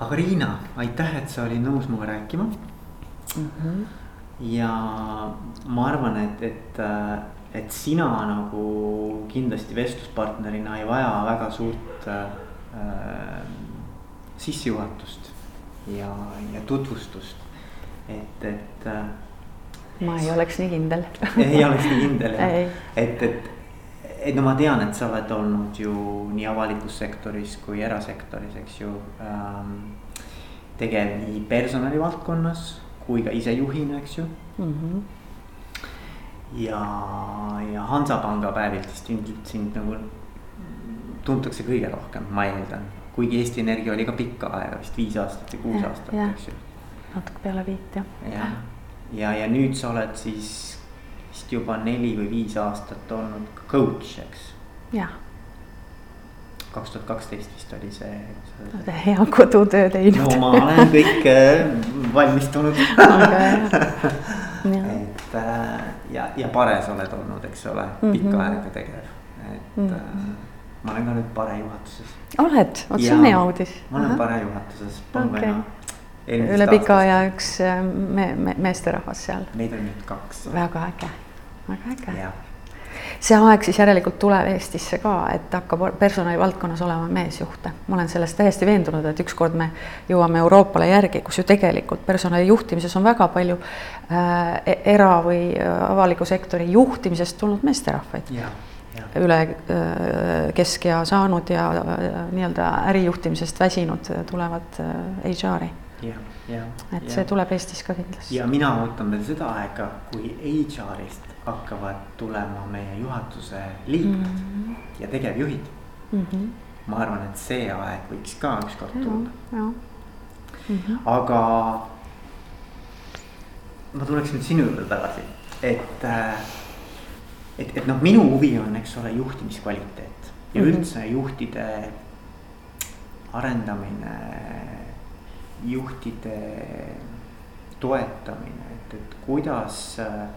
aga Riina, aitäh, et sa olid nõus minuga rääkima mm. -hmm. ja ma arvan, et, et, et sina nagu kindlasti vestluspartnerina ei vaja väga suurt äh, sissejuhatust ja, ja tutvustust, et, et äh, ma ei oleks nii kindel ei oleks nii kindel jah, et, et, et no ma tean, et sa oled olnud ju nii avalikus sektoris kui erasektoris, eks ju ähm,. tegev nii personalivaldkonnas kui ka ise juhina, eks ju mm. -hmm. ja, ja Hansapanga päevilt vist ilmselt sind nagu tuntakse kõige rohkem, ma eeldan. kuigi Eesti Energia oli ka pikka aega, vist viis aastat või kuus aastat, eks ju. natuke peale viit jah. jah ja, ja nüüd sa oled siis vist juba neli või viis aastat olnud coach, eks? jah. kaks tuhat kaksteist vist oli see. oled hea kodutöö teinud. no ma olen kõik äh, valmistunud et äh, ja, ja pares oled olnud, eks ole, pikka mm -hmm. aega tegev, et mm. -hmm ma olen ka nüüd pare juhatuses. oled, vot see on hea uudis. ma olen pare juhatuses, palun okay. üle pika aja üks me, me, meesterahvas seal. Neid on nüüd kaks. väga äge, väga äge. see aeg siis järelikult tuleb Eestisse ka, et hakkab personalivaldkonnas olema meesjuhte. ma olen selles täiesti veendunud, et ükskord me jõuame Euroopale järgi, kus ju tegelikult personali juhtimises on väga palju äh, e-, era- või äh, avaliku sektori juhtimisest tulnud meesterahvaid üle äh, keskea saanud ja nii-öelda ärijuhtimisest väsinud tulevad HR-i et see ja. tuleb Eestis ka kindlasti. ja mina ootan veel seda aega, kui HR-ist hakkavad tulema meie juhatuse liikmed mm -hmm. ja tegevjuhid mm. -hmm. ma arvan, et see aeg võiks ka ükskord tulla. Mm -hmm. aga ma tuleks nüüd sinu juurde tagasi, et, äh, et, et noh, minu huvi on, eks ole, juhtimiskvaliteet ja mm -hmm. üldse juhtide arendamine juhtide toetamine, et, et kuidas äh,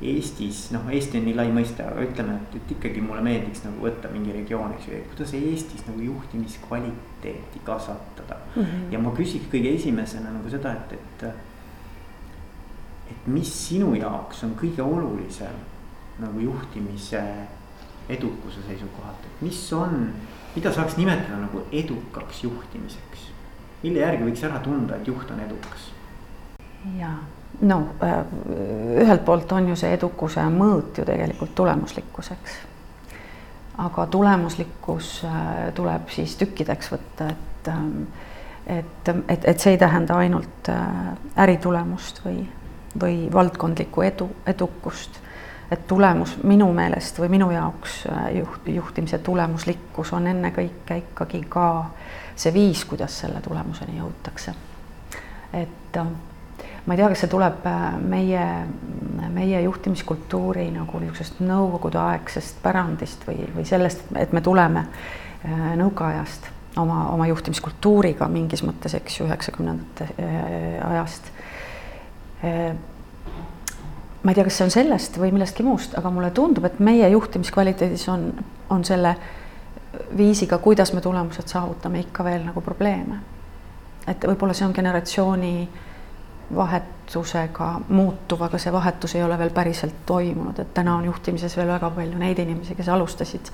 Eestis, noh, Eesti on nii lai mõiste, aga ütleme, et, et ikkagi mulle meeldiks nagu võtta mingi regioon, eks ju, kuidas Eestis nagu juhtimiskvaliteeti kasvatada mm. -hmm. ja ma küsiks kõige esimesena nagu seda, et, et. et mis sinu jaoks on kõige olulisem nagu juhtimise edukuse seisukohalt, et mis on, mida saaks nimetada nagu edukaks juhtimiseks? mille järgi võiks ära tunda, et juht on edukas? ja no äh, ühelt poolt on ju see edukuse mõõt ju tegelikult tulemuslikkuseks. aga tulemuslikkus äh, tuleb siis tükkideks võtta, et ähm, et, et, et see ei tähenda ainult äh, äritulemust või, või valdkondlikku edu, edukust. et tulemus minu meelest või minu jaoks juht, juhtimise tulemuslikkus on ennekõike ikkagi ka see viis, kuidas selle tulemuseni jõutakse. et ma ei tea, kas see tuleb äh, meie, meie juhtimiskultuuri nagu niisugusest nõukogudeaegsest pärandist või, või sellest, et me tuleme äh, nõukaajast oma, oma juhtimiskultuuriga mingis mõttes, eks ju, üheksakümnendate ajast. ma ei tea, kas see on sellest või millestki muust, aga mulle tundub, et meie juhtimiskvaliteedis on, on selle viisiga, kuidas me tulemused saavutame, ikka veel nagu probleeme. et võib-olla see on generatsiooni vahetusega muutuv, aga see vahetus ei ole veel päriselt toimunud, et täna on juhtimises veel väga palju neid inimesi, kes alustasid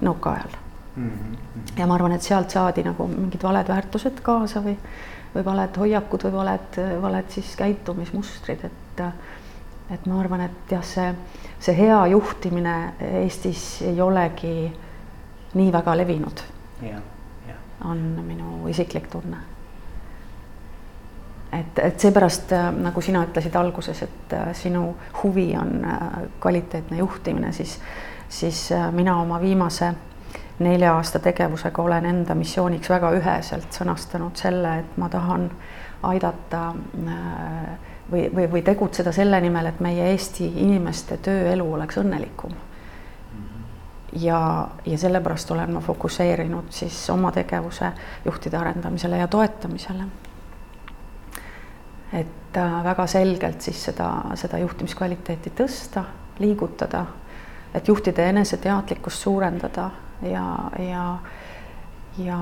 nõukaajal mm. -hmm. ja ma arvan, et sealt saadi nagu mingid valed väärtused kaasa või, või valed hoiakud või valed, valed siis käitumismustrid, et et ma arvan, et jah, see, see hea juhtimine Eestis ei olegi nii väga levinud. on minu isiklik tunne. Et, et seepärast äh, nagu sina ütlesid alguses, et äh, sinu huvi on äh, kvaliteetne juhtimine, siis, siis mina oma viimase nelja aasta tegevusega olen enda missiooniks väga üheselt sõnastanud selle, et ma tahan aidata või, või, või tegutseda selle nimel, et meie Eesti inimeste tööelu oleks õnnelikum ja, ja sellepärast olen ma fokusseerinud siis oma tegevuse juhtide arendamisele ja toetamisele. Et äh, väga selgelt siis seda, seda juhtimiskvaliteeti tõsta, liigutada, et juhtide eneseteadlikkust suurendada ja, ja ja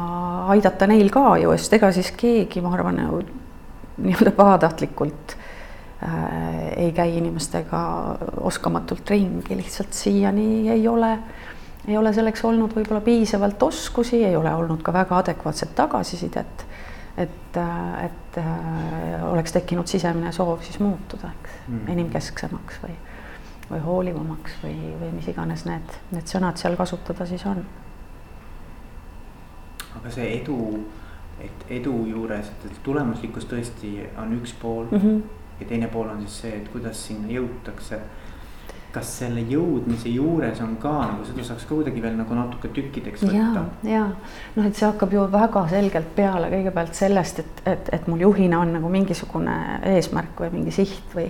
aidata neil ka ju, sest ega siis keegi, ma arvan, nii-öelda pahatahtlikult äh, ei käi inimestega oskamatult ringi, lihtsalt siiani ei ole, ei ole selleks olnud võib-olla piisavalt oskusi, ei ole olnud ka väga adekvaatset tagasisidet. Et, et äh, oleks tekkinud sisemine soov siis muutuda, eks mm. -hmm., inimkesksemaks või, või hoolivamaks või, või mis iganes need, need sõnad seal kasutada siis on. aga see edu et edu juures, et tulemuslikkus tõesti on üks pool mm. -hmm. ja teine pool on siis see, et kuidas sinna jõutakse. Kas selle jõudmise juures on ka nagu seda saaks ka kuidagi veel nagu natuke tükkideks võtta? ja, ja noh, et see hakkab ju väga selgelt peale kõigepealt sellest, et, et, et mul juhina on nagu mingisugune eesmärk või mingi siht või,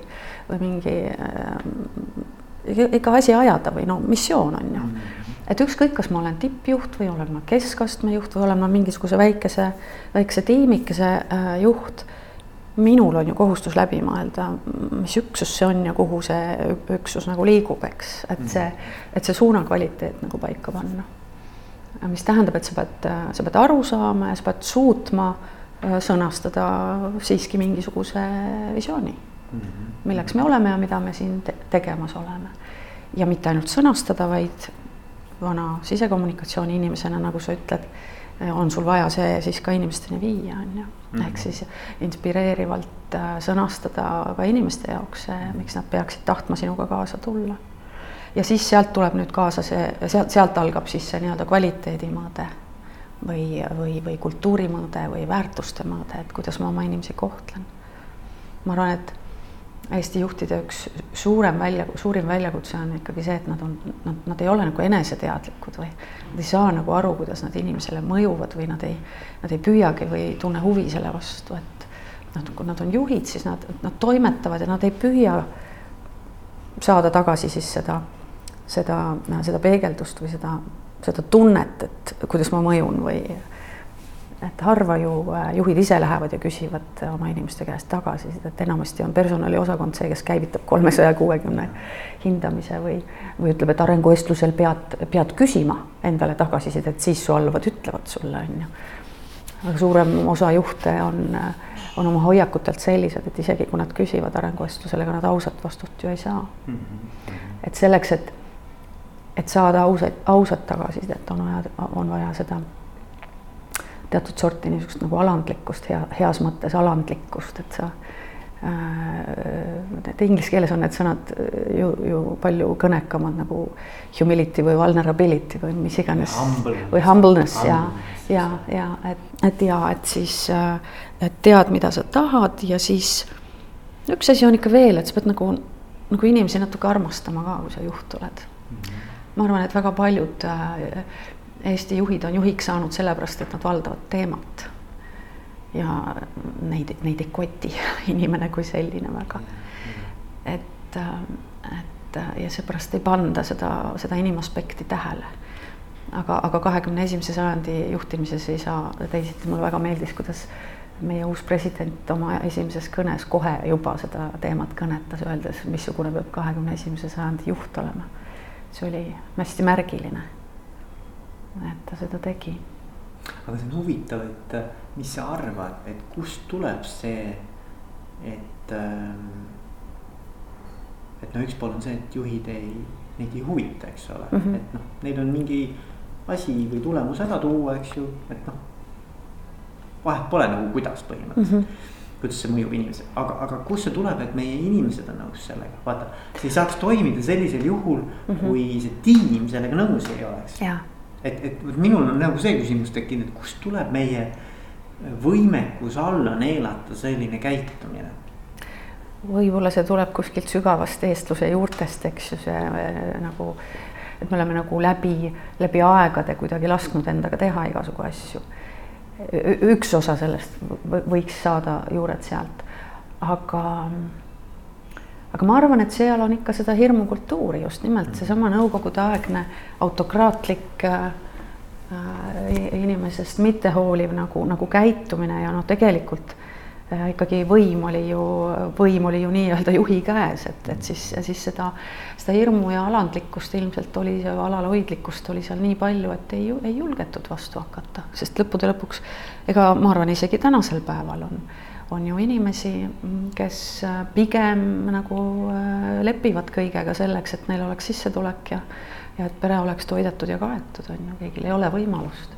või mingi äh, ikka asi ajada või no missioon on ju mm. -hmm et ükskõik, kas ma olen tippjuht või olen ma keskastme juht või olen ma mingisuguse väikese, väikese tiimikese äh, juht. Minul on ju kohustus läbi mõelda, mis üksus see on ja kuhu see üksus nagu liigub, eks, et mhm. see, et see suuna kvaliteet nagu paika panna. mis tähendab, et sa pead, sa pead aru saama ja sa pead suutma äh, sõnastada siiski mingisuguse visiooni mm, -hmm. milleks me oleme ja mida me siin te tegemas oleme. ja mitte ainult sõnastada, vaid vana sisekommunikatsiooni inimesena, nagu sa ütled, on sul vaja see siis ka inimesteni viia, on ju. Mhm. ehk siis inspireerivalt äh, sõnastada ka inimeste jaoks see, miks nad peaksid tahtma sinuga kaasa tulla. ja siis sealt tuleb nüüd kaasa see, sealt, sealt algab siis see nii-öelda kvaliteedimõõde või, või, või kultuurimõõde või väärtuste mõõde, et kuidas ma oma inimesi kohtlen. ma arvan, et Eesti juhtide üks suurem välja, suurim väljakutse on ikkagi see, et nad on, nad, nad ei ole nagu eneseteadlikud või nad ei saa nagu aru, kuidas nad inimesele mõjuvad või nad ei, nad ei püüagi või ei tunne huvi selle vastu, et nad, kui nad on juhid, siis nad, nad toimetavad ja nad ei püüa saada tagasi siis seda, seda, seda peegeldust või seda, seda tunnet, et kuidas ma mõjun või et harva ju äh, juhid ise lähevad ja küsivad oma inimeste käest tagasisidet, enamasti on personaliosakond see, kes käivitab kolmesaja kuuekümne hindamise või, või ütleb, et arenguvestlusel pead, pead küsima endale tagasisidet, siis su alluvad ütlevad sulle, on ju. aga suurem osa juhte on, on oma hoiakutelt sellised, et isegi kui nad küsivad arenguvestlusel, ega nad ausat vastust ju ei saa. et selleks, et, et saada ausaid, ausat tagasisidet, on vaja, on vaja seda teatud sorti niisugust nagu alandlikkust, hea, heas mõttes alandlikkust, et sa äh,, et inglise keeles on need sõnad ju, ju palju kõnekamad nagu humility või vulnerability või mis iganes. või humbleness ja, ja, ja et, et ja et siis, äh, et tead, mida sa tahad ja siis üks asi on ikka veel, et sa pead nagu, nagu inimesi natuke armastama ka, kui sa juht oled mm. -hmm. ma arvan, et väga paljud äh, Eesti juhid on juhiks saanud sellepärast, et nad valdavad teemat. ja neid, neid ei koti inimene kui selline väga. et, et ja seepärast ei panda seda, seda inimaspekti tähele. aga, aga kahekümne esimese sajandi juhtimises ei saa teisiti, mulle väga meeldis, kuidas meie uus president oma esimeses kõnes kohe juba seda teemat kõnetas, öeldes, missugune peab kahekümne esimese sajandi juht olema. see oli hästi märgiline et ta seda tegi. aga see on huvitav, et äh, mis sa arvad, et kust tuleb see, et ähm,. et no üks pool on see, et juhid ei, neid ei huvita, eks ole mm, -hmm. et noh, neil on mingi asi või tulemus ära tuua, eks ju, et noh. vahet pole nagu kuidas põhimõtteliselt mm. -hmm kuidas see mõjub inimesele, aga, aga kust see tuleb, et meie inimesed on nõus sellega, vaata. see ei saaks toimida sellisel juhul mm, -hmm. kui see tiim sellega nõus ei oleks et, et minul on nagu see küsimus tekkinud, et kust tuleb meie võimekus alla neelata selline käitumine? võib-olla see tuleb kuskilt sügavast eestluse juurtest, eks ju, see äh, nagu, et me oleme nagu läbi, läbi aegade kuidagi lasknud endaga teha igasugu asju. üks osa sellest võiks saada juured sealt, aga aga ma arvan, et seal on ikka seda hirmukultuuri just nimelt seesama nõukogudeaegne autokraatlik äh, äh inimesest mittehooliv nagu, nagu käitumine ja noh, tegelikult äh, ikkagi võim oli ju, võim oli ju nii-öelda juhi käes, et, et siis, siis seda, seda hirmu ja alandlikkust ilmselt oli, alalhoidlikkust oli seal nii palju, et ei, ei julgetud vastu hakata, sest lõppude lõpuks ega ma arvan, isegi tänasel päeval on, on ju inimesi, kes pigem nagu äh, lepivad kõigega selleks, et neil oleks sissetulek ja, ja et pere oleks toidetud ja kaetud, on ju, kõigil ei ole võimalust.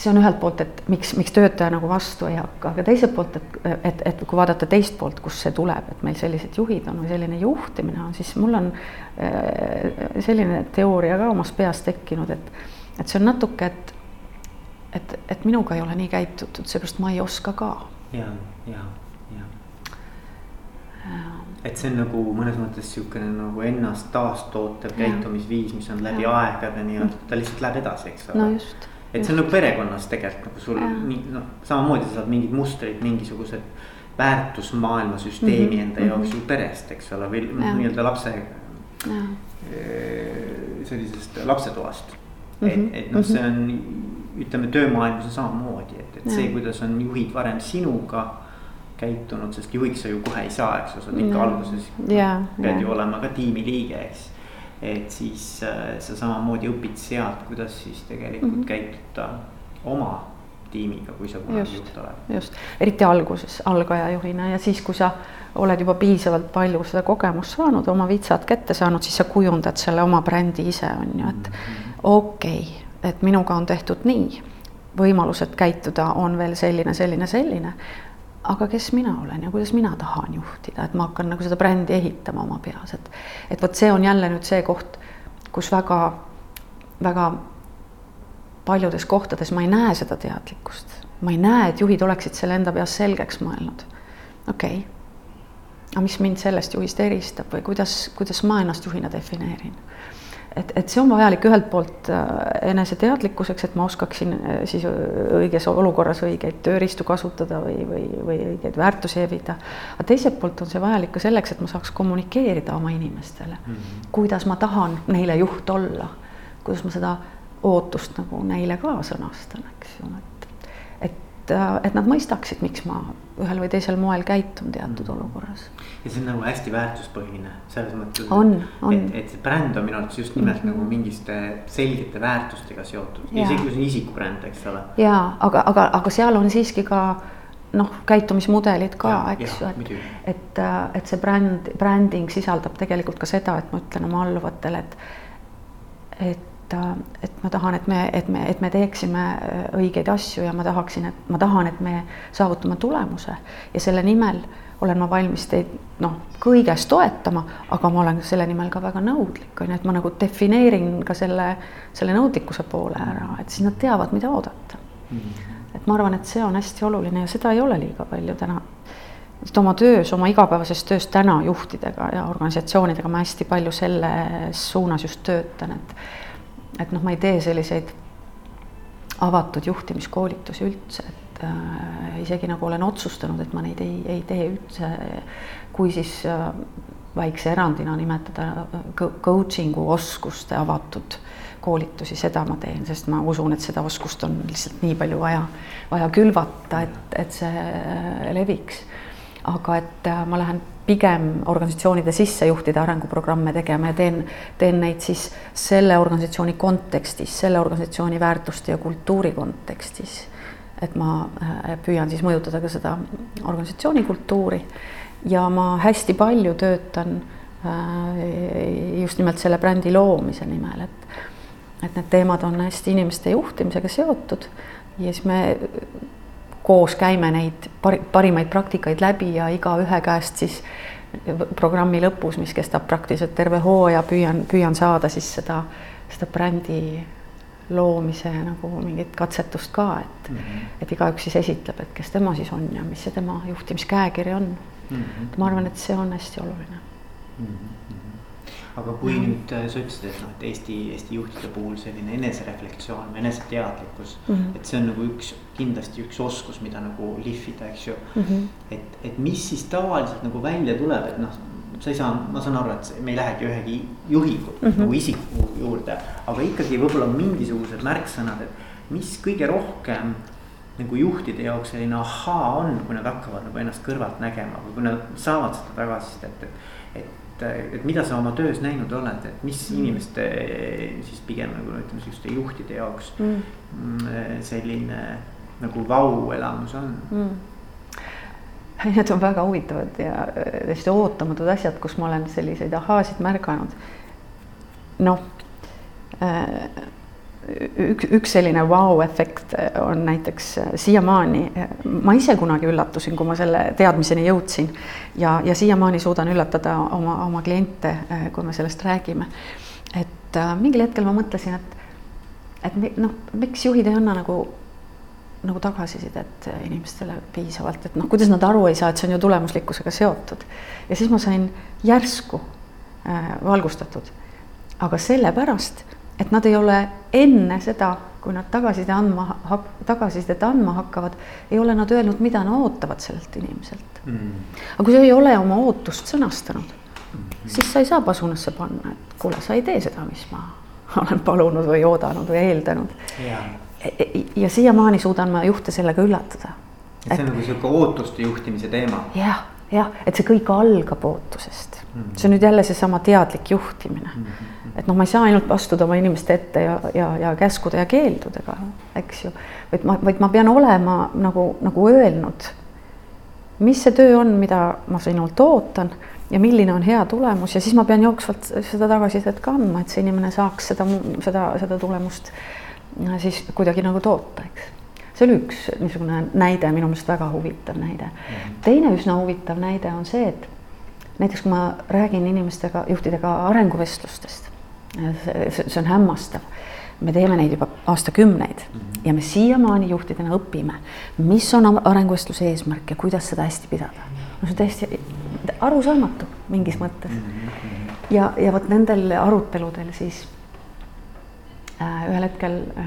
See on ühelt poolt, et miks, miks töötaja nagu vastu ei hakka, aga teiselt poolt, et, et, et kui vaadata teist poolt, kust see tuleb, et meil sellised juhid on või selline juhtimine on, siis mul on äh, selline teooria ka omas peas tekkinud, et, et see on natuke, et, et, et minuga ei ole nii käitutud, seepärast ma ei oska ka. ja, ja, ja. et see on nagu mõnes mõttes niisugune nagu ennast taastootev käitumisviis, mis on läbi ja. aegade nii-öelda, ta lihtsalt läheb edasi, eks ole. no just et see on nagu perekonnas tegelikult nagu sul nii noh, samamoodi sa saad mingid mustrid, mingisugused väärtusmaailma süsteemi mm -hmm. enda jaoks ju perest, eks ole, või noh, nii-öelda lapse. sellisest lapsetoast mm, -hmm. et, et noh, see on, ütleme töömaailmas on samamoodi, et, et see, kuidas on juhid varem sinuga käitunud, sest juhiks sa ju kohe ei saa, eks ju, sa oled ikka alguses pead ju olema ka tiimiliige, eks. Et siis äh, sa samamoodi õpid sealt, kuidas siis tegelikult mm -hmm. käituda oma tiimiga, kui sa kunagi juht oled. just, eriti alguses algaja juhina ja siis, kui sa oled juba piisavalt palju seda kogemust saanud, oma vitsad kätte saanud, siis sa kujundad selle oma brändi ise on ju, et mm -hmm. okei okay,, et minuga on tehtud nii, võimalused käituda on veel selline, selline, selline. Aga kes mina olen ja kuidas mina tahan juhtida, et ma hakkan nagu seda brändi ehitama oma peas, et et vot see on jälle nüüd see koht, kus väga, väga paljudes kohtades ma ei näe seda teadlikkust, ma ei näe, et juhid oleksid selle enda peas selgeks mõelnud. okei. Okay., aga mis mind sellest juhist eristab või kuidas, kuidas ma ennast juhina defineerin et, et see on vajalik ühelt poolt äh, eneseteadlikkuseks, et ma oskaksin äh, siis õiges olukorras õigeid tööriistu kasutada või, või, või õigeid väärtusi evida. aga teiselt poolt on see vajalik ka selleks, et ma saaks kommunikeerida oma inimestele mm, -hmm. kuidas ma tahan neile juht olla, kuidas ma seda ootust nagu neile ka sõnastan, eks ju, et, et, et nad mõistaksid, miks ma ühel või teisel moel käitun teatud mm olukorras ja see on nagu hästi väärtuspõhine selles mõttes. on, on. et, et see bränd on minu arvates just nimelt mm -hmm. nagu mingiste selgete väärtustega seotud, isegi kui see on isikubränd, eks ole. ja aga, aga, aga seal on siiski ka noh, käitumismudelid ka, eks ju, et, et, et see bränd, bränding sisaldab tegelikult ka seda, et ma ütlen oma alluvatele, et, et, et ma tahan, et me, et me, et me teeksime õigeid asju ja ma tahaksin, et ma tahan, et me saavutame tulemuse ja selle nimel olen ma valmis teid noh, kõiges toetama, aga ma olen selle nimel ka väga nõudlik, on ju, et ma nagu defineerin ka selle, selle nõudlikkuse poole ära, et siis nad teavad, mida oodata mm. -hmm. et ma arvan, et see on hästi oluline ja seda ei ole liiga palju täna. sest oma töös, oma igapäevases töös täna juhtidega ja organisatsioonidega ma hästi palju selles suunas just töötan, et et noh, ma ei tee selliseid avatud juhtimiskoolitusi üldse, et äh, isegi nagu olen otsustanud, et ma neid ei, ei tee üldse, kui siis äh, väikse erandina nimetada äh, coaching'u oskuste avatud koolitusi, seda ma teen, sest ma usun, et seda oskust on lihtsalt nii palju vaja, vaja külvata, et, et see äh, leviks. Aga et äh, ma lähen pigem organisatsioonide sisse juhtide arenguprogramme tegema ja teen, teen neid siis selle organisatsiooni kontekstis, selle organisatsiooni väärtuste ja kultuuri kontekstis. Et ma äh, püüan siis mõjutada ka seda organisatsiooni kultuuri. Ja ma hästi palju töötan äh, just nimelt selle brändi loomise nimel, et et need teemad on hästi inimeste juhtimisega seotud. Ja siis me koos käime neid pari, parimaid praktikaid läbi ja igaühe käest siis programmi lõpus, mis kestab praktiliselt terve hooaja, püüan, püüan saada siis seda, seda brändi loomise nagu mingit katsetust ka, et mm, -hmm. et igaüks siis esitleb, et kes tema siis on ja mis see tema juhtimiskäekiri on mm. -hmm. ma arvan, et see on hästi oluline mm. -hmm. Aga kui mm nüüd äh, sa ütlesid, et noh, et Eesti, Eesti juhtide puhul selline enesereflektsioon, eneseteadlikkus mm, -hmm. et see on nagu üks, kindlasti üks oskus, mida nagu lihvida, eks ju mm. -hmm. et, et mis siis tavaliselt nagu välja tuleb, et noh sa ei saa, ma saan aru, et me ei lähegi ühegi juhi mm -hmm. nagu isiku juurde, aga ikkagi võib-olla mingisugused märksõnad, et mis kõige rohkem nagu juhtide jaoks selline ahaa on, kui nad hakkavad nagu ennast kõrvalt nägema või kui nad saavad seda tagasisidet, et, et, et mida sa oma töös näinud oled, et mis mm. inimeste siis pigem nagu ütleme, sihukeste juhtide jaoks mm. mm selline nagu vau-elamus on mm Need on väga huvitavad ja hästi ootamatud asjad, kus ma olen selliseid ahhaasid märganud. noh äh, üks, üks selline vau-efekt on näiteks äh, siiamaani, ma ise kunagi üllatusin, kui ma selle teadmiseni jõudsin ja, ja siiamaani suudan üllatada oma, oma kliente, kui me sellest räägime. et äh, mingil hetkel ma mõtlesin, et, et noh, miks juhid ei anna nagu, nagu tagasisidet inimestele piisavalt, et noh, kuidas nad aru ei saa, et see on ju tulemuslikkusega seotud. ja siis ma sain järsku äh, valgustatud, aga sellepärast et nad ei ole enne seda, kui nad tagasiside andma, tagasisidet andma hakkavad, ei ole nad öelnud, mida nad ootavad sellelt inimeselt mm.. aga kui sa ei ole oma ootust sõnastanud mm, -hmm. siis sa ei saa pasunasse panna, et kuule, sa ei tee seda, mis ma olen palunud või oodanud või eeldanud yeah.. ja, e, e, ja siiamaani suudan ma juhte sellega üllatada. et see on nagu sihuke ootuste juhtimise teema. jah, jah, et see kõik algab ootusest mm. -hmm. see on nüüd jälle seesama teadlik juhtimine mm. -hmm et noh, ma ei saa ainult astuda oma inimeste ette ja, ja, ja käskude ja keeldudega, eks ju. vaid ma, vaid ma pean olema nagu, nagu öelnud, mis see töö on, mida ma sinult ootan ja milline on hea tulemus ja siis ma pean jooksvalt seda tagasisidet ka andma, et see inimene saaks seda, seda, seda tulemust siis kuidagi nagu toota, eks. See oli üks niisugune näide, minu meelest väga huvitav näide. Mhm. teine üsna huvitav näide on see, et näiteks kui ma räägin inimestega, juhtidega arenguvestlustest see, see on hämmastav. me teeme neid juba aastakümneid mm -hmm. ja me siiamaani juhtidena õpime, mis on arenguvestluse eesmärk ja kuidas seda hästi pidada. no see on täiesti arusaamatu mingis mõttes mm. -hmm. ja, ja vot nendel aruteludel siis äh, ühel hetkel äh,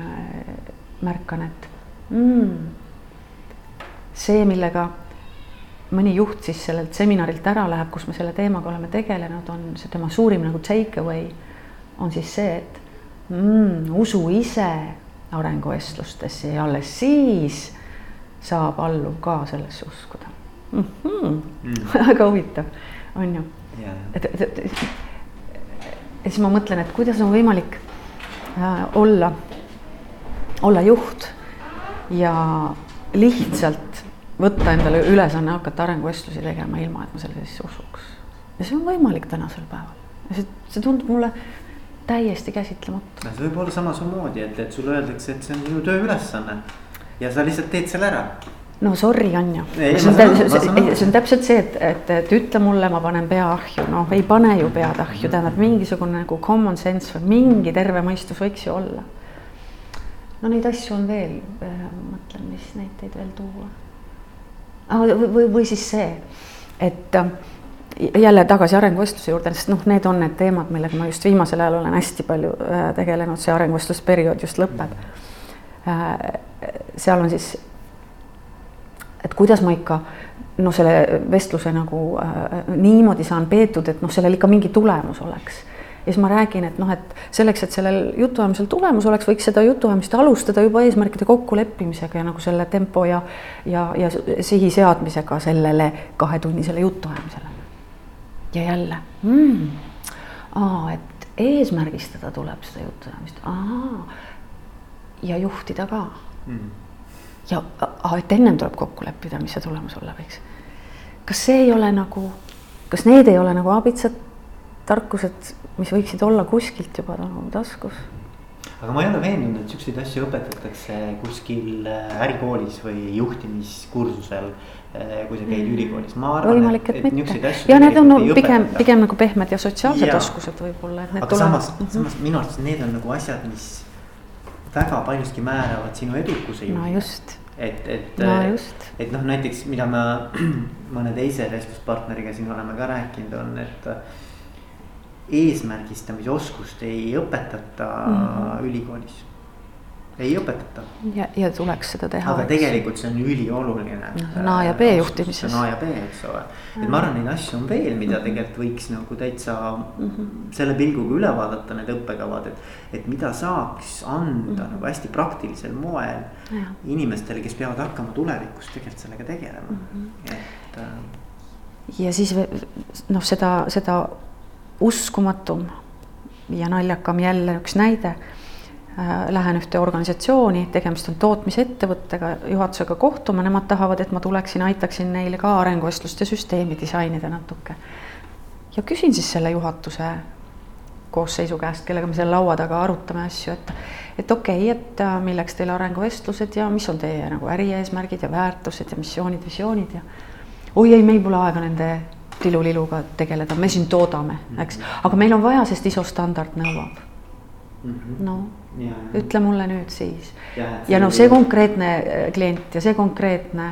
märkan, et mm, see, millega mõni juht siis sellelt seminarilt ära läheb, kus me selle teemaga oleme tegelenud, on see tema suurim nagu take away on siis see, et mm, usu ise arenguvestlustesse ja alles siis saab alluv ka sellesse uskuda mm. -hmm. Mm. väga huvitav, on ju yeah.. et, et, et ja siis ma mõtlen, et kuidas on võimalik äh, olla, olla juht ja lihtsalt võtta endale ülesanne hakata arenguvestlusi tegema, ilma et ma sellesse usuks. ja see on võimalik tänasel päeval. see, see tundub mulle täiesti käsitlematu. no see võib olla samasugune, et, et sulle öeldakse, et see on sinu tööülesanne ja sa lihtsalt teed selle ära no sorry, on, see, see on täpselt see, et, et, et ütle mulle, ma panen pea ahju, noh, ei pane ju pead ahju, tähendab mingisugune nagu common sense või mingi terve mõistus võiks ju olla. No neid asju on veel, äh, mõtlen, mis näiteid veel tuua. või, või, või siis see, et äh, jälle tagasi arenguvestluse juurde, sest noh, need on need teemad, millega ma just viimasel ajal olen hästi palju äh, tegelenud, see arenguvestlusperiood just lõpeb. Seal on siis, et kuidas ma ikka noh, selle vestluse nagu niimoodi saan peetud, et noh, sellel ikka mingi tulemus oleks ja siis ma räägin, et noh, et selleks, et sellel jutuajamisel tulemus oleks, võiks seda jutuajamist alustada juba eesmärkide kokkuleppimisega ja nagu selle tempo ja ja, ja sihi seadmisega sellele kahetunnisele jutuajamisele. Ja jälle. Mm.. aa, et eesmärgistada tuleb seda jutuajamist, aa. Ja juhtida ka. Mm.. ja aa, et ennem tuleb kokku leppida, mis see tulemus olla võiks. kas see ei ole nagu, kas need ei ole nagu abitsad tarkused, mis võiksid olla kuskilt juba nagu taskus? aga ma ei ole veendunud, et siukseid asju õpetatakse kuskil äh, ärikoolis või juhtimiskursusel Äh, kui sa käid mm. ülikoolis, ma arvan, võimalik, et, et, et asju. ja need on no, pigem, pigem nagu pehmed ja sotsiaalsed ja. oskused võib-olla, et need aga tulevad. samas mm, -hmm. samas minu arvates need on nagu asjad, mis väga paljuski määravad sinu edukuse juurde. no just. et, et no,, et noh, näiteks mida ma mõne teise vestluspartneriga siin oleme ka rääkinud, on, et eesmärgistamise oskust ei õpetata mm -hmm. ülikoolis ei õpetata. ja, ja tuleks seda teha. aga tegelikult see on ülioluline no,. A ja B juhtimises. see on A ja B, eks ole. et ma arvan, neid asju on veel, mida mhm. tegelikult võiks nagu täitsa mm -hmm. selle pilguga üle vaadata, need õppekavad, et. et mida saaks anda mm -hmm. nagu hästi praktilisel moel ja. inimestele, kes peavad hakkama tulevikus tegelikult sellega tegelema mm, -hmm. et äh.... ja siis noh, seda, seda uskumatum ja naljakam jälle üks näide Äh, lähen ühte organisatsiooni, tegemist on tootmisettevõttega, juhatusega kohtuma, nemad tahavad, et ma tuleksin, aitaksin neile ka arenguvestluste süsteemi disainida natuke. ja küsin siis selle juhatuse koosseisu käest, kellega me seal laua taga arutame asju, et et okei okay,, et äh, milleks teile arenguvestlused ja mis on teie nagu ärieesmärgid ja väärtused ja missioonid, visioonid ja oi ei, meil pole aega nende liluliluga tegeleda, me siin toodame, eks, aga meil on vaja, sest ISO standard nõuab no Ja, ütle mulle nüüd siis. ja, noh, see konkreetne äh, klient ja see konkreetne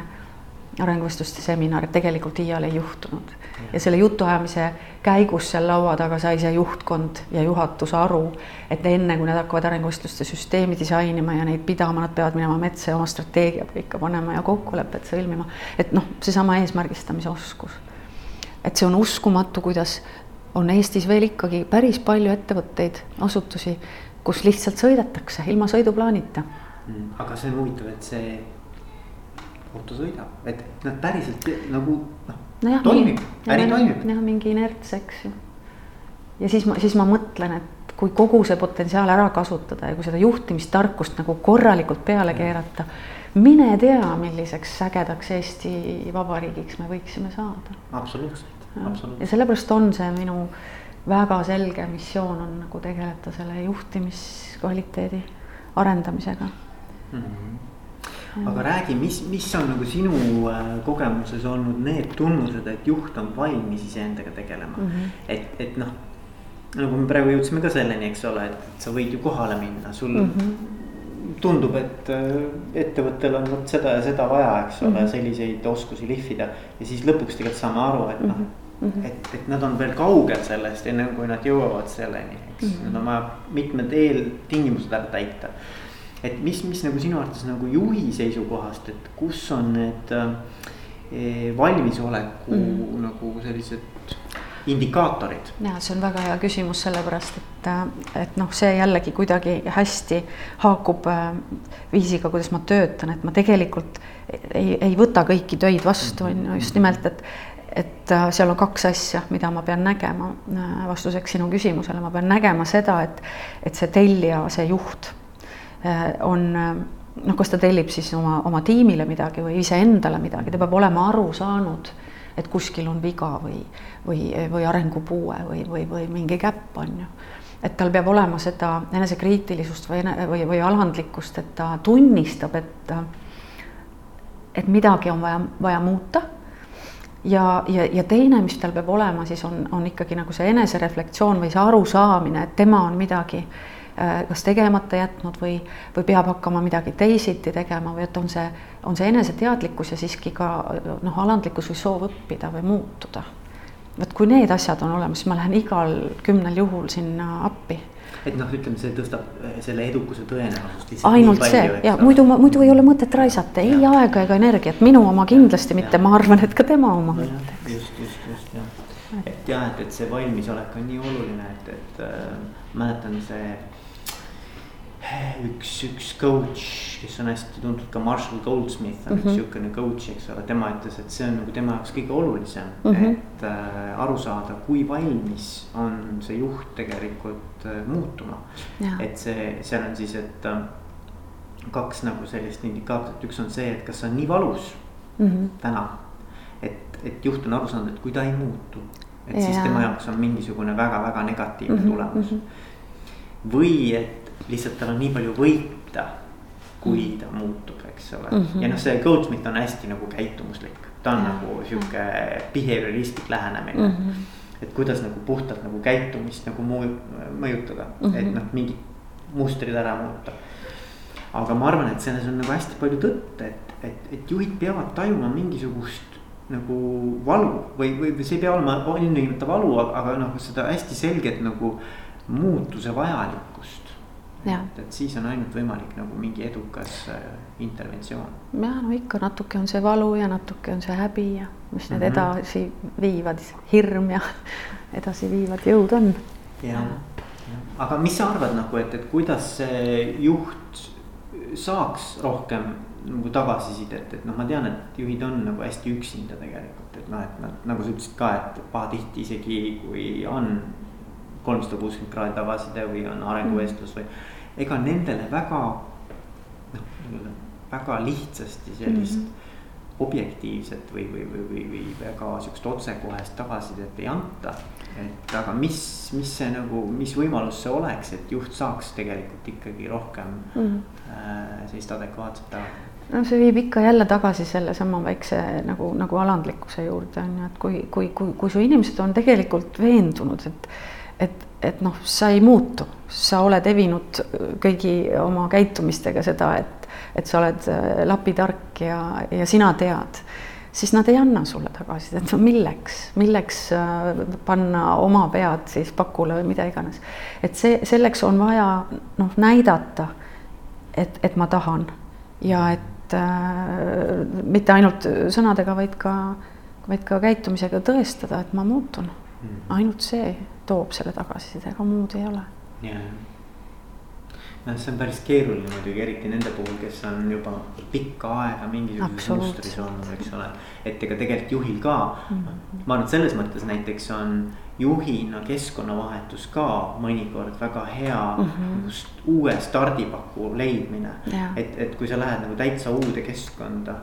arenguvestluste seminar tegelikult iial ei juhtunud. ja selle jutuajamise käigus seal laua taga sai see juhtkond ja juhatus aru, et enne kui nad hakkavad arenguvestluste süsteemi disainima ja neid pidama, nad peavad minema metsa ja oma strateegia paika panema ja kokkulepet sõlmima. et noh, seesama eesmärgistamise oskus. Et see on uskumatu, kuidas on Eestis veel ikkagi päris palju ettevõtteid, asutusi kus lihtsalt sõidetakse ilma sõiduplaanita mm,. aga see on huvitav, et see auto sõidab, et nad päriselt nagu noh no, toimib, äri toimib. jah, mingi inerts, eks ju. ja siis ma, siis ma mõtlen, et kui kogu see potentsiaal ära kasutada ja kui seda juhtimistarkust nagu korralikult peale keerata, mine tea, milliseks ägedaks Eesti Vabariigiks me võiksime saada. absoluutselt, absoluutselt. ja sellepärast on see minu väga selge missioon on nagu tegeleda selle juhtimiskvaliteedi arendamisega mm. -hmm. aga räägi, mis, mis on nagu sinu äh, kogemuses olnud need tunnused, et juht on valmis iseendaga tegelema mm, -hmm. et, et noh. Nagu me praegu jõudsime ka selleni, eks ole, et sa võid ju kohale minna, sul mm. -hmm tundub, et äh, ettevõttel on vot seda ja seda vaja, eks ole mm, -hmm. selliseid oskusi lihvida ja siis lõpuks tegelikult saame aru, et noh mm -hmm Mm -hmm. et, et nad on veel kaugel sellest, enne kui nad jõuavad selleni, eks mm, -hmm. nad on vaja mitmed eeltingimused ära täita. et mis, mis nagu sinu arvates nagu juhi seisukohast, et kus on need äh, valmisoleku mm -hmm. nagu sellised indikaatorid? ja see on väga hea küsimus, sellepärast et, et noh, see jällegi kuidagi hästi haakub äh, viisiga, kuidas ma töötan, et ma tegelikult ei, ei võta kõiki töid vastu, on ju, just nimelt, et et äh, seal on kaks asja, mida ma pean nägema äh, vastuseks sinu küsimusele, ma pean nägema seda, et, et see tellija, see juht on noh, kas ta tellib siis oma, oma tiimile midagi või iseendale midagi, ta peab olema aru saanud, et kuskil on viga või, või, või arengupuue või, või, või mingi käpp on ju. et tal peab olema seda enesekriitilisust või, või, või alandlikkust, et ta tunnistab, et, et midagi on vaja, vaja muuta ja, ja, ja teine, mis tal peab olema, siis on, on ikkagi nagu see enesereflektsioon või see arusaamine, et tema on midagi äh, kas tegemata jätnud või, või peab hakkama midagi teisiti tegema või et on see, on see eneseteadlikkus ja siiski ka noh, alandlikkus või soov õppida või muutuda. vot kui need asjad on olemas, ma lähen igal kümnel juhul sinna appi. Et noh, ütleme, see tõstab eh, selle edukuse tõenäosust. ainult see. ja muidu, muidu ei ole mõtet raisata ei ja. aega ega energiat, minu oma kindlasti mitte, ma arvan, et ka tema oma just, just, just jah, et jah, et, et see valmisolek on nii oluline, et, et äh, mäletan see üks, üks coach, kes on hästi tuntud ka Marshall Goldsmith on mm -hmm. üks mhm. sihukene coach, eks ole, tema ütles, et see on nagu tema jaoks kõige olulisem mm, -hmm. et äh, aru saada, kui valmis on see juht tegelikult äh, muutuma. et see, seal on siis, et äh, kaks nagu sellist indikaatorit, üks on see, et kas see on nii valus mm -hmm. täna. et, et juht on aru saanud, et kui ta ei muutu, et ja. siis tema jaoks on mingisugune väga-väga negatiivne mm -hmm. tulemus mm. -hmm. või et lihtsalt tal on nii palju võita, kui mm. ta muutub, eks ole mm. -hmm. ja noh, see Goldsmith on hästi nagu käitumuslik, ta on ja. nagu sihuke behavioristlik lähenemine mm. -hmm. et kuidas nagu puhtalt nagu käitumist nagu muu-, mõjutada mm, -hmm. et noh, mingid mustrid ära muuta. aga ma arvan, et selles on nagu hästi palju tõtt, et, et, et juhid peavad tajuma mingisugust nagu valu või, või see ei pea olema ilmtingimata valu, aga, aga noh, seda hästi selget nagu muutuse vajalikkust et, et siis on ainult võimalik nagu mingi edukas äh, interventsioon. jah, no ikka natuke on see valu ja natuke on see häbi ja mis need mm -hmm. edasi viivad, hirm ja edasiviivad jõud on. jah, aga mis sa arvad nagu, et, et kuidas see juht saaks rohkem nagu tagasisidet, et noh, ma tean, et juhid on nagu hästi üksinda tegelikult, et noh, et nad nagu sa ütlesid ka, et pahatihti isegi kui on kolmsada kuuskümmend kraadi tagasiside või on arenguvestlus või ega nendele väga noh, väga lihtsasti sellist mm -hmm. objektiivset või, või, või, või, või väga sihukest otsekohest tagasisidet ei anta. et aga mis, mis see nagu, mis võimalus see oleks, et juht saaks tegelikult ikkagi rohkem mm -hmm. äh, sellist adekvaatset tagasisidet no see viib ikka jälle tagasi sellesama väikse nagu, nagu alandlikkuse juurde on ju, et kui, kui, kui, kui su inimesed on tegelikult veendunud, et et, et noh, sa ei muutu, sa oled evinud kõigi oma käitumistega seda, et, et sa oled äh, lapitark ja, ja sina tead, siis nad ei anna sulle tagasisidet, no milleks, milleks äh, panna oma pead siis pakule või mida iganes. et see, selleks on vaja noh, näidata, et, et ma tahan. Ja et äh, mitte ainult sõnadega, vaid ka, vaid ka käitumisega tõestada, et ma muutun. Ainult see toob selle tagasiside, ega muud ei ole. noh, see on päris keeruline muidugi, eriti nende puhul, kes on juba pikka aega mingisuguses mustris olnud, eks ole. et ega tegelikult juhil ka mm, -hmm. ma arvan, et selles mõttes näiteks on juhina keskkonnavahetus ka mõnikord väga hea mm -hmm. uue stardipaku leidmine. et, et kui sa lähed nagu täitsa uude keskkonda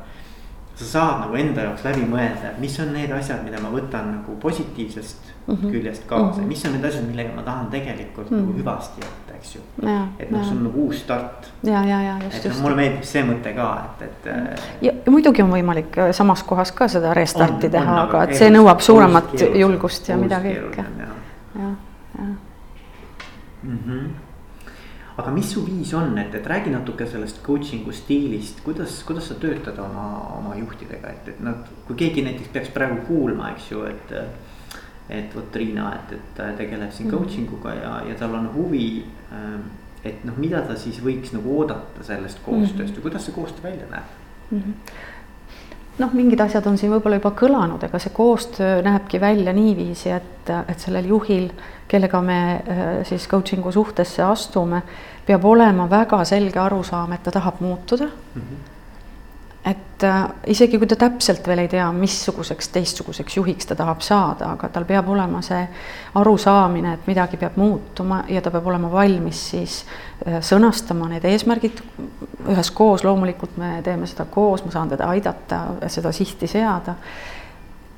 sa saad nagu enda jaoks läbi mõelda, mis on need asjad, mida ma võtan nagu positiivsest mm -hmm. küljest kaasa mm, -hmm. mis on need asjad, millega ma tahan tegelikult mm -hmm. nagu mhm. hüvasti jätta, eks ju. et noh, sul on nagu uus start. ja, ja, ja just, noh, mulle meeldib see mõte ka, et, et. Äh, ja, muidugi on võimalik äh, samas kohas ka seda restarti teha, aga et see nõuab suuremat julgust ja mida kõike. ja, ja, ja. Mm -hmm aga mis su viis on, et, et räägi natuke sellest coaching'u stiilist, kuidas, kuidas sa töötad oma, oma juhtidega, et, et nad, kui keegi näiteks peaks praegu kuulma, eks ju, et. et vot Riina, et, et ta tegeleb siin mm. coaching uga ja, ja tal on huvi. Ähm, et noh, mida ta siis võiks nagu oodata sellest koostööst mm -hmm. või kuidas see koostöö välja näeb mm? -hmm noh, mingid asjad on siin võib-olla juba kõlanud, ega see koostöö näebki välja niiviisi, et, et sellel juhil kellega me äh, siis coaching'u suhtesse astume, peab olema väga selge arusaam, et ta tahab muutuda mm. -hmm. Et äh, isegi kui ta täpselt veel ei tea, missuguseks teistsuguseks juhiks ta tahab saada, aga tal peab olema see arusaamine, et midagi peab muutuma ja ta peab olema valmis siis äh, sõnastama need eesmärgid üheskoos, loomulikult me teeme seda koos, ma saan teda aidata seda sihti seada.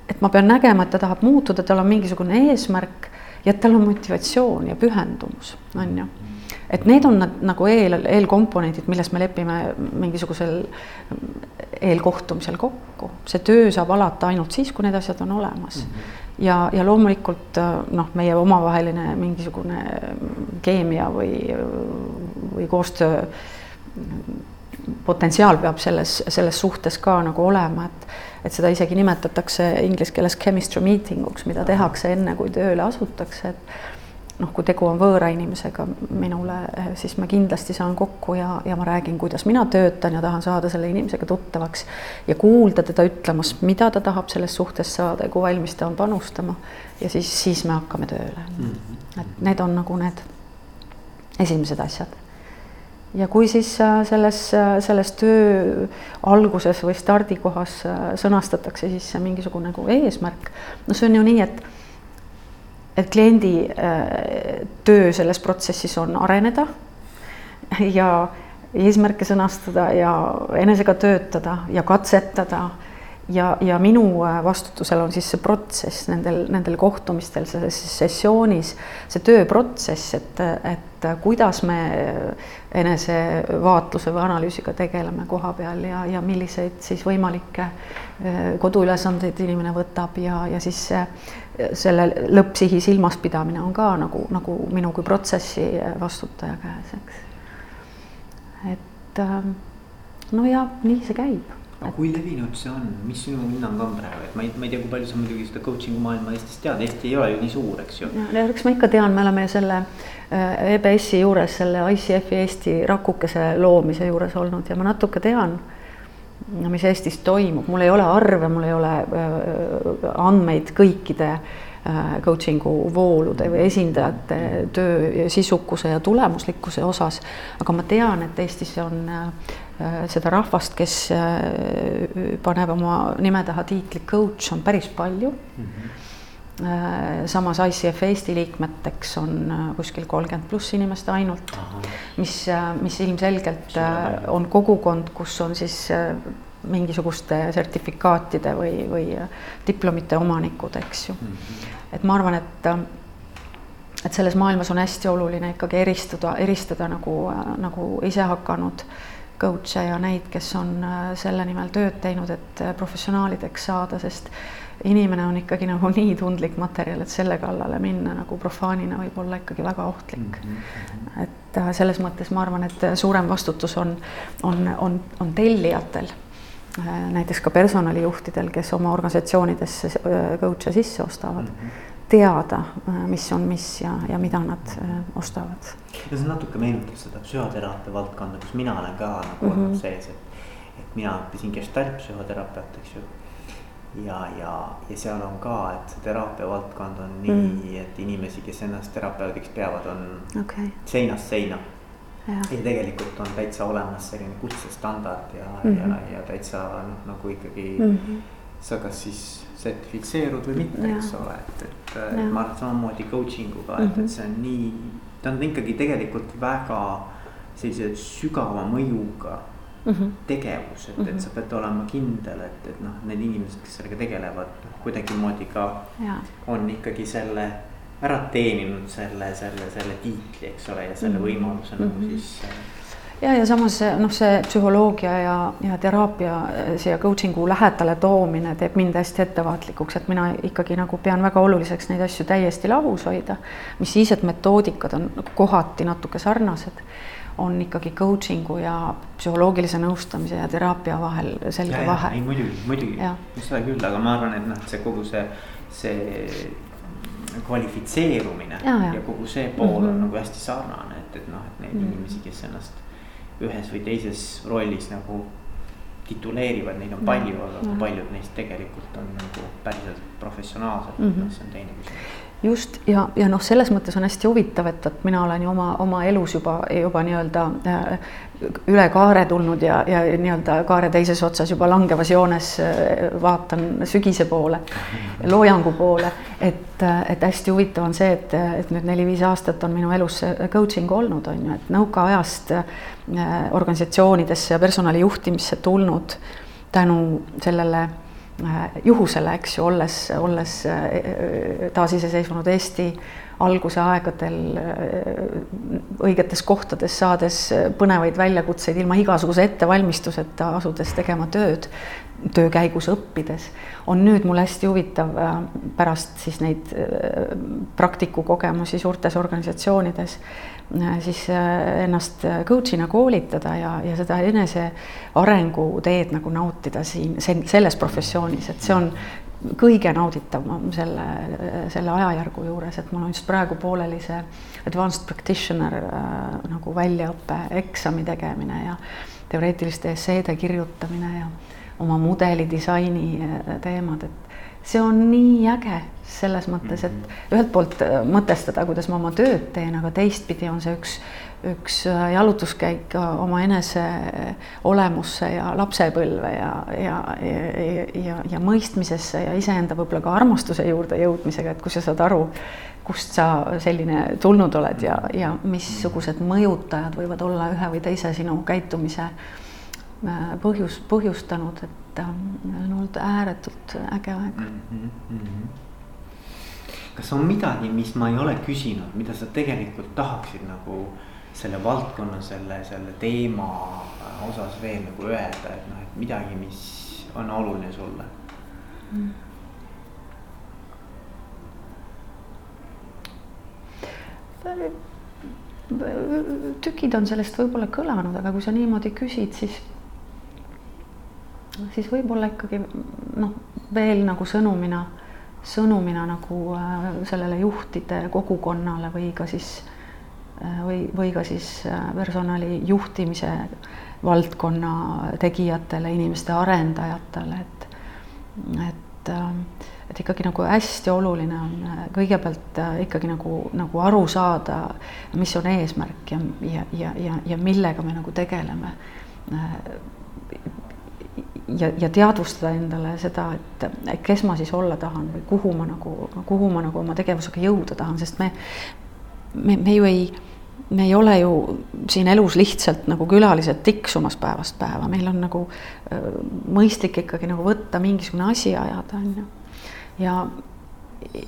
et ma pean nägema, et ta tahab muutuda, tal on mingisugune eesmärk ja et tal on motivatsioon ja pühendumus, on ju. Et need on nagu eel, eelkomponendid, milles me lepime mingisugusel eelkohtumisel kokku. see töö saab alata ainult siis, kui need asjad on olemas mm. -hmm. ja, ja loomulikult noh, meie omavaheline mingisugune keemia või, või koostöö potentsiaal peab selles, selles suhtes ka nagu olema, et et seda isegi nimetatakse inglise keeles chemistry meeting uks, mida tehakse enne, kui tööle asutakse, et noh, kui tegu on võõra inimesega minule, siis ma kindlasti saan kokku ja, ja ma räägin, kuidas mina töötan ja tahan saada selle inimesega tuttavaks ja kuulda teda ütlemas, mida ta tahab selles suhtes saada ja kui valmis ta on panustama. ja siis, siis me hakkame tööle mm. -hmm. et need on nagu need esimesed asjad ja kui siis äh, selles, äh, selles töö alguses või stardikohas äh, sõnastatakse siis mingisugune nagu eesmärk, no see on ju nii, et et kliendi töö selles protsessis on areneda ja eesmärke sõnastada ja enesega töötada ja katsetada. Ja, ja minu vastutusel on siis see protsess nendel, nendel kohtumistel, selles sessioonis, see tööprotsess, et, et kuidas me enesevaatluse või analüüsiga tegeleme koha peal ja, ja milliseid siis võimalikke eh, koduülesandeid inimene võtab ja, ja siis selle lõppsihi silmaspidamine on ka nagu, nagu minu kui protsessi vastutaja käes, eks. et ähm, no ja nii see käib aga kui levinud see on, mis sinu hinnang on praegu, et ma ei, ma ei tea, kui palju sa muidugi seda coaching'u maailma Eestis tead, Eesti ei ole ju nii suur, eks ju. eks ma ikka tean, me oleme selle äh, EBS-i juures selle ICF-i Eesti rakukese loomise juures olnud ja ma natuke tean, mis Eestis toimub, mul ei ole arve, mul ei ole andmeid kõikide coaching'u voolude või esindajate töö sisukuse ja tulemuslikkuse osas, aga ma tean, et Eestis on seda rahvast, kes paneb oma nime taha tiitli coach, on päris palju mm. -hmm. Samas ICF Eesti liikmeteks on kuskil kolmkümmend pluss inimest ainult, mis, mis ilmselgelt on kogukond, kus on siis mingisuguste sertifikaatide või, või diplomite omanikud, eks ju. -hmm. et ma arvan, et et selles maailmas on hästi oluline ikkagi eristuda, eristada nagu, nagu isehakanud äh, coach'e ja neid, kes on äh, selle nimel tööd teinud, et äh, professionaalideks saada, sest inimene on ikkagi nagu nii tundlik materjal, et selle kallale minna nagu profaanina võib olla ikkagi väga ohtlik mm. -hmm. et äh, selles mõttes ma arvan, et suurem vastutus on, on, on, on tellijatel, näiteks ka personalijuhtidel, kes oma organisatsioonidesse coach'e sisse ostavad mm. -hmm teada, mis on mis ja, ja mida nad ostavad ja see natuke meenutab seda psühhoteraapia valdkonda, kus mina olen ka nagu mm -hmm. olnud sees, et. et mina õppisin gestaltpsühhoterapeut, eks ju. Ja, ja, ja seal on ka, et see teraapia valdkond on nii mm, et inimesi, kes ennast terapeudiks peavad, on okay. seinast seina. Ja. ja tegelikult on täitsa olemas selline kutsestandard ja mm, -hmm. ja, ja täitsa noh, nagu ikkagi mm. -hmm. sa kas siis sertifitseerud või mitte, eks ole, et, et, et ma arvan, samamoodi coaching uga, et, et see on nii ta on ikkagi tegelikult väga sellise sügava mõjuga mm -hmm. tegevus, et mm, -hmm. et mhm. sa pead olema kindel, et, et noh, need inimesed, kes sellega tegelevad, noh kuidagimoodi ka ja. on ikkagi selle ära teeninud selle, selle, selle tiitli, eks ole, ja selle mm -hmm. võimaluse mm -hmm. nagu siis äh, ja, ja samas noh, see psühholoogia ja, ja teraapia eh, siia coaching'u lähedale toomine teeb mind hästi ettevaatlikuks, et mina ikkagi nagu pean väga oluliseks neid asju täiesti lahus hoida. mis siis, et metoodikad on kohati natuke sarnased, on ikkagi coaching'u ja psühholoogilise nõustamise ja teraapia vahel selge ja, vahe. ei muidugi, muidugi, seda küll, aga ma arvan, et noh, see kogu see, see kvalifitseerumine ja, ja. ja kogu see pool mm -hmm. on mhm. nagu hästi sarnane, et, et noh, et neid mm -hmm. inimesi, kes ennast ühes või teises rollis nagu tituleerivad, neid on palju, aga kui paljud neist tegelikult on nagu päriselt professionaalsed mm, -hmm. see on teine küsimus just ja, ja noh, selles mõttes on hästi huvitav, et, et mina olen ju oma, oma elus juba, juba nii-öelda äh, üle kaare tulnud ja, ja nii-öelda kaare teises otsas juba langevas joones äh, vaatan sügise poole, loojangu poole. et, äh, et hästi huvitav on see, et, et nüüd neli-viis aastat on minu elus coaching olnud, on ju, et nõukaajast organisatsioonidesse ja personali juhtimisse tulnud tänu sellele juhusele, eks ju, olles, olles äh, taasiseseisvunud Eesti alguse aegadel äh, õigetes kohtades, saades põnevaid väljakutseid ilma igasuguse ettevalmistuseta, asudes tegema tööd, töö käigus õppides, on nüüd mul hästi huvitav pärast siis neid praktikukogemusi suurtes organisatsioonides Äh, siis äh, ennast äh, coach'ina koolitada ja, ja seda enesearengu teed nagu nautida siin selles professioonis, et see on kõige nauditavam selle, selle ajajärgu juures, et mul on just praegu pooleli see advanced practitioner äh, nagu väljaõpe, eksami tegemine ja teoreetiliste esseede kirjutamine ja oma mudeli disaini teemad, et see on nii äge selles mõttes, et mhm. ühelt poolt äh, mõtestada, kuidas ma oma tööd teen, aga teistpidi on see üks, üks äh, jalutuskäik oma enese olemusse ja lapsepõlve ja, ja, ja, ja, ja mõistmisesse ja iseenda võib-olla ka armastuse juurde jõudmisega, et kui sa saad aru, kust sa selline tulnud oled ja, ja missugused mõjutajad võivad olla ühe või teise sinu käitumise äh, põhjus, põhjustanud, et on olnud ääretult äge aeg mm. -hmm kas on midagi, mis ma ei ole küsinud, mida sa tegelikult tahaksid nagu selle valdkonna, selle, selle teema osas veel nagu öelda, et noh, et midagi, mis on oluline sulle mm.? tükid on sellest võib-olla kõlanud, aga kui sa niimoodi küsid, siis siis võib-olla ikkagi noh, veel nagu sõnumina, sõnumina nagu äh, sellele juhtide kogukonnale või ka siis äh, või, või ka siis äh, personali juhtimise valdkonna tegijatele, inimeste arendajatele, et, et, et ikkagi nagu hästi oluline on kõigepealt ikkagi nagu, nagu aru saada, mis on eesmärk ja, ja, ja, ja, ja millega me nagu tegeleme ja, ja teadvustada endale seda, et, kes ma siis olla tahan või kuhu ma nagu, kuhu ma nagu oma tegevusega jõuda tahan, sest me, me, me ju ei, me ei ole ju siin elus lihtsalt nagu külalised tiksumas päevast päeva, meil on nagu äh, mõistlik ikkagi nagu võtta mingisugune asi ajada, on ju. ja,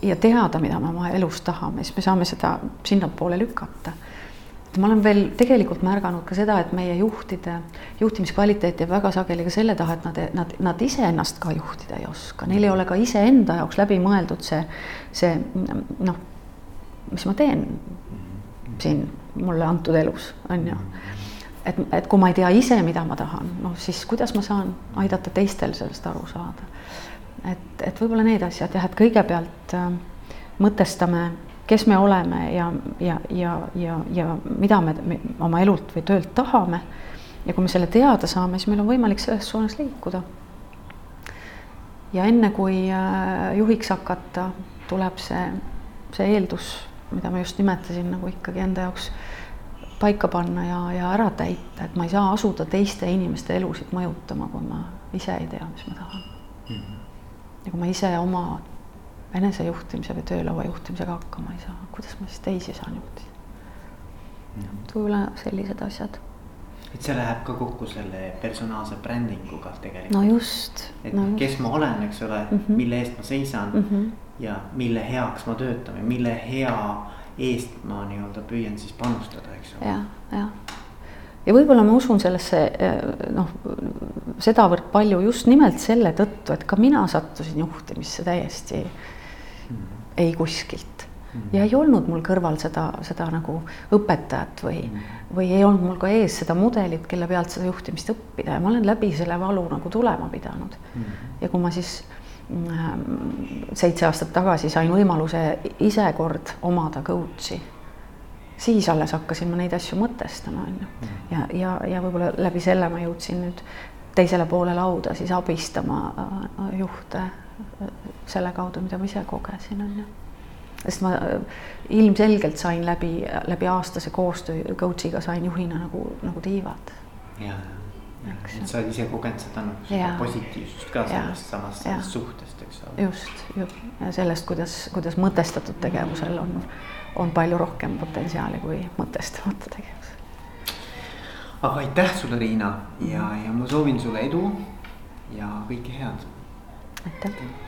ja teada, mida me oma elus tahame, siis me saame seda sinnapoole lükata ma olen veel tegelikult märganud ka seda, et meie juhtide, juhtimiskvaliteet jääb väga sageli ka selle taha, et nad, nad, nad iseennast ka juhtida ei oska, neil ei ole ka iseenda jaoks läbi mõeldud see, see noh, mis ma teen siin mulle antud elus, on ju. et, et kui ma ei tea ise, mida ma tahan, noh siis kuidas ma saan aidata teistel sellest aru saada. et, et võib-olla need asjad jah, et kõigepealt äh, mõtestame kes me oleme ja, ja, ja, ja, ja mida me, oma elult või töölt tahame. ja kui me selle teada saame, siis meil on võimalik selles suunas liikuda. ja enne kui äh, juhiks hakata, tuleb see, see eeldus, mida ma just nimetasin, nagu ikkagi enda jaoks paika panna ja, ja ära täita, et ma ei saa asuda teiste inimeste elusid mõjutama, kui ma ise ei tea, mis ma tahan mm. -hmm. ja kui ma ise oma enesejuhtimise või töölaua juhtimisega hakkama ei saa, kuidas ma siis teisi saan juhtida mm.? võib-olla sellised asjad. et see läheb ka kokku selle personaalse brändinguga tegelikult. no just. et no kes just. ma olen, eks ole mm, -hmm. mille eest ma seisan mm -hmm. ja mille heaks ma töötan või mille hea eest ma nii-öelda püüan siis panustada, eks ole. jah, jah ja võib-olla ma usun sellesse eh, noh, sedavõrd palju just nimelt selle tõttu, et ka mina sattusin juhtimisse täiesti ei kuskilt mm. ja ei olnud mul kõrval seda, seda nagu õpetajat või mm., või ei olnud mul ka ees seda mudelit, kelle pealt seda juhtimist õppida ja ma olen läbi selle valu nagu tulema pidanud mm.. ja kui ma siis mm, seitse aastat tagasi sain võimaluse ise kord omada coach'i, siis alles hakkasin ma neid asju mõtestama, on ju. Mm. ja, ja, ja võib-olla läbi selle ma jõudsin nüüd teisele poole lauda siis abistama äh, juhte selle kaudu, mida ma ise kogesin, on ju. sest ma äh, ilmselgelt sain läbi, läbi aastase koostöö coach'iga sain juhina nagu, nagu tiivad. ja, ja, et sa oled ise kogenud seda nagu positiivsust ka sellest samast sellest suhtest, eks ole. just, just ja sellest, kuidas, kuidas mõtestatud tegevusel on, on palju rohkem potentsiaali kui mõtestamata tegevus. aga aitäh sulle, Riina ja, ja ma soovin sulle edu ja kõike head aitäh.